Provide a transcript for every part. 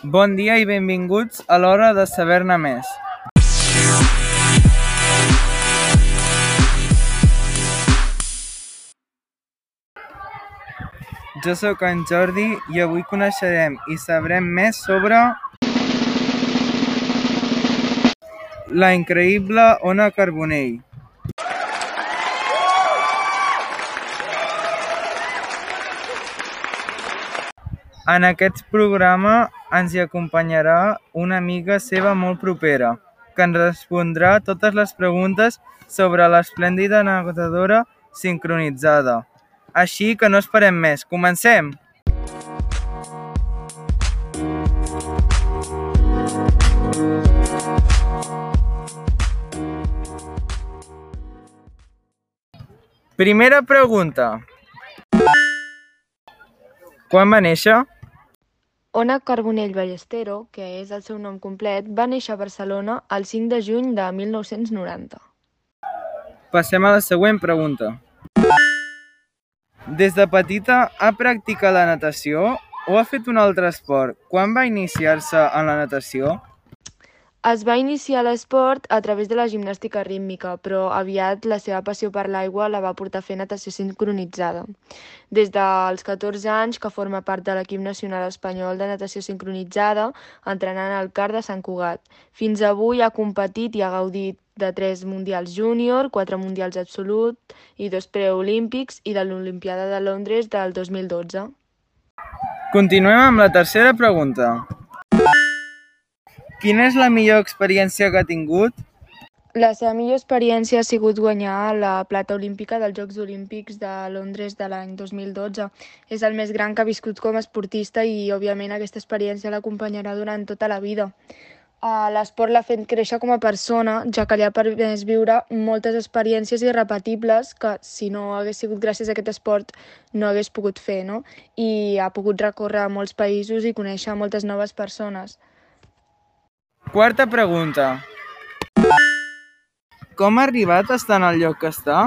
Bon dia i benvinguts a l'Hora de Saber-ne Més. Jo sóc en Jordi i avui coneixerem i sabrem més sobre la increïble Ona Carbonell. En aquest programa ens hi acompanyarà una amiga seva molt propera, que ens respondrà totes les preguntes sobre l'esplèndida nedadora sincronitzada. Així que no esperem més, comencem! Primera pregunta. Quan va néixer? Ona Carbonell Ballestero, que és el seu nom complet, va néixer a Barcelona el 5 de juny de 1990. Passem a la següent pregunta. Des de petita ha practicat la natació o ha fet un altre esport? Quan va iniciar-se en la natació? Es va iniciar a l'esport a través de la gimnàstica rítmica, però aviat la seva passió per l'aigua la va portar a fer natació sincronitzada. Des dels 14 anys que forma part de l'equip nacional espanyol de natació sincronitzada, entrenant al CAR de Sant Cugat. Fins avui ha competit i ha gaudit de tres mundials júnior, quatre mundials absolut i dos preolímpics i de l'Olimpiada de Londres del 2012. Continuem amb la tercera pregunta. Quina és la millor experiència que ha tingut? La seva millor experiència ha sigut guanyar la plata olímpica dels Jocs Olímpics de Londres de l'any 2012. És el més gran que ha viscut com a esportista i, òbviament, aquesta experiència l'acompanyarà durant tota la vida. Uh, L'esport l'ha fet créixer com a persona, ja que li ha permès viure moltes experiències irrepetibles que, si no hagués sigut gràcies a aquest esport, no hagués pogut fer, no? I ha pogut recórrer a molts països i conèixer moltes noves persones. Quarta pregunta. Com ha arribat a estar en el lloc que està?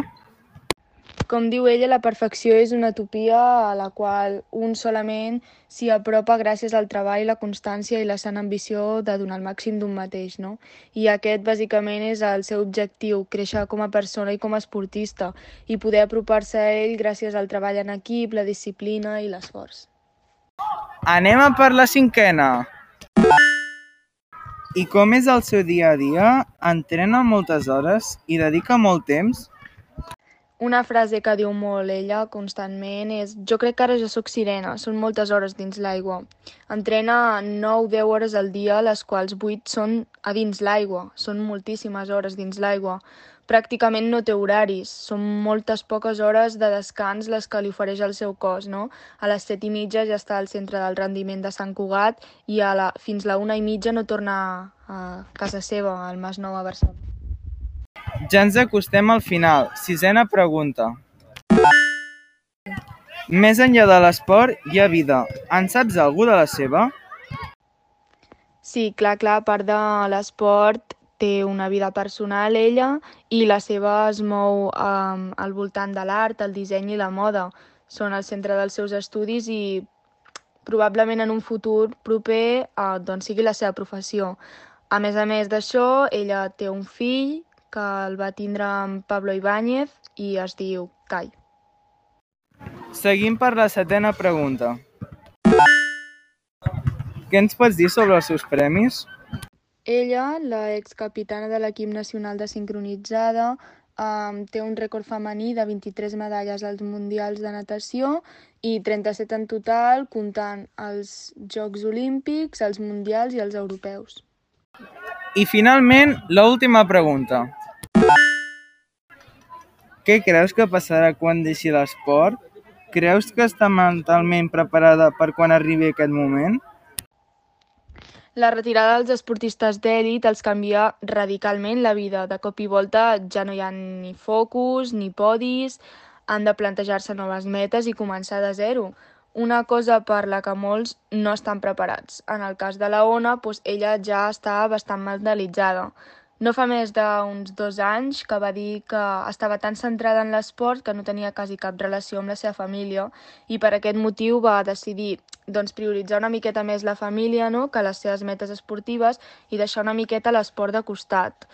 Com diu ella, la perfecció és una utopia a la qual un solament s'hi apropa gràcies al treball, la constància i la sana ambició de donar el màxim d'un mateix, no? I aquest, bàsicament, és el seu objectiu, créixer com a persona i com a esportista i poder apropar-se a ell gràcies al treball en equip, la disciplina i l'esforç. Anem a per la cinquena. I com és el seu dia a dia? Entrena moltes hores i dedica molt temps? Una frase que diu molt ella constantment és Jo crec que ara ja sóc sirena, són moltes hores dins l'aigua. Entrena 9-10 hores al dia, les quals 8 són a dins l'aigua. Són moltíssimes hores dins l'aigua. Pràcticament no té horaris, són moltes poques hores de descans les que li ofereix el seu cos, no? A les 7 i mitja ja està al centre del rendiment de Sant Cugat i a la, fins la una i mitja no torna a casa seva, al Mas Nou a Barcelona. Ja ens acostem al final. Sisena pregunta. Més enllà de l'esport, hi ha vida. En saps algú de la seva? Sí, clar, clar, a part de l'esport, té una vida personal ella i la seva es mou um, al voltant de l'art, el disseny i la moda. Són el centre dels seus estudis i probablement en un futur proper uh, doncs sigui la seva professió. A més a més d'això, ella té un fill que el va tindre amb Pablo Ibáñez i es diu Kai. Seguim per la setena pregunta. Què ens pots dir sobre els seus premis? Ella, la excapitana de l'equip nacional de sincronitzada, um, té un rècord femení de 23 medalles als Mundials de natació i 37 en total, comptant els Jocs Olímpics, els Mundials i els Europeus. I finalment, l'última pregunta. Què creus que passarà quan deixi l'esport? Creus que està mentalment preparada per quan arribi aquest moment? La retirada dels esportistes d'èlit els canvia radicalment la vida. De cop i volta ja no hi ha ni focus, ni podis, han de plantejar-se noves metes i començar de zero. Una cosa per la que molts no estan preparats. En el cas de la Ona, doncs ella ja està bastant mentalitzada. No fa més d'uns dos anys que va dir que estava tan centrada en l'esport que no tenia quasi cap relació amb la seva família i per aquest motiu va decidir doncs, prioritzar una miqueta més la família no? que les seves metes esportives i deixar una miqueta l'esport de costat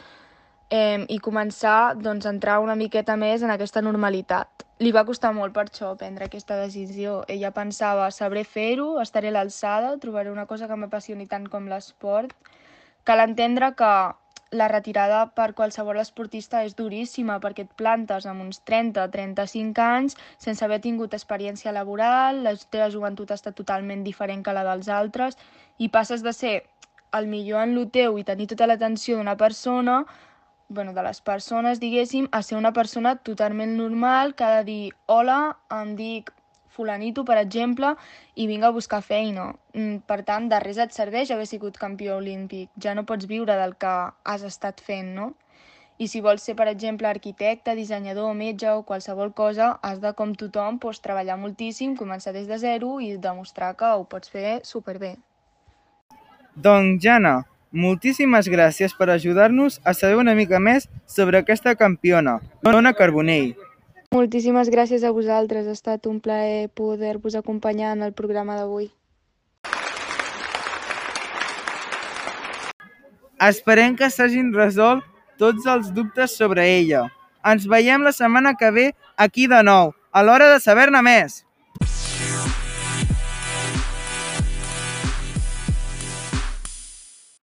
eh, i començar doncs, a entrar una miqueta més en aquesta normalitat. Li va costar molt per això prendre aquesta decisió. Ella pensava, sabré fer-ho, estaré a l'alçada, trobaré una cosa que m'apassioni tant com l'esport. Cal entendre que la retirada per qualsevol esportista és duríssima perquè et plantes amb uns 30-35 anys sense haver tingut experiència laboral, la teva joventut està totalment diferent que la dels altres i passes de ser el millor en lo teu i tenir tota l'atenció d'una persona bueno, de les persones, diguéssim, a ser una persona totalment normal que ha de dir hola, em dic fulanito, per exemple, i vinga a buscar feina. Mm, per tant, de res et serveix haver sigut campió olímpic. Ja no pots viure del que has estat fent, no? I si vols ser, per exemple, arquitecte, dissenyador, metge o qualsevol cosa, has de, com tothom, doncs, treballar moltíssim, començar des de zero i demostrar que ho pots fer superbé. Doncs, Jana, moltíssimes gràcies per ajudar-nos a saber una mica més sobre aquesta campiona, Dona Carbonell. Moltíssimes gràcies a vosaltres. Ha estat un plaer poder-vos acompanyar en el programa d'avui. Esperem que s'hagin resolt tots els dubtes sobre ella. Ens veiem la setmana que ve aquí de nou, a l'hora de saber-ne més.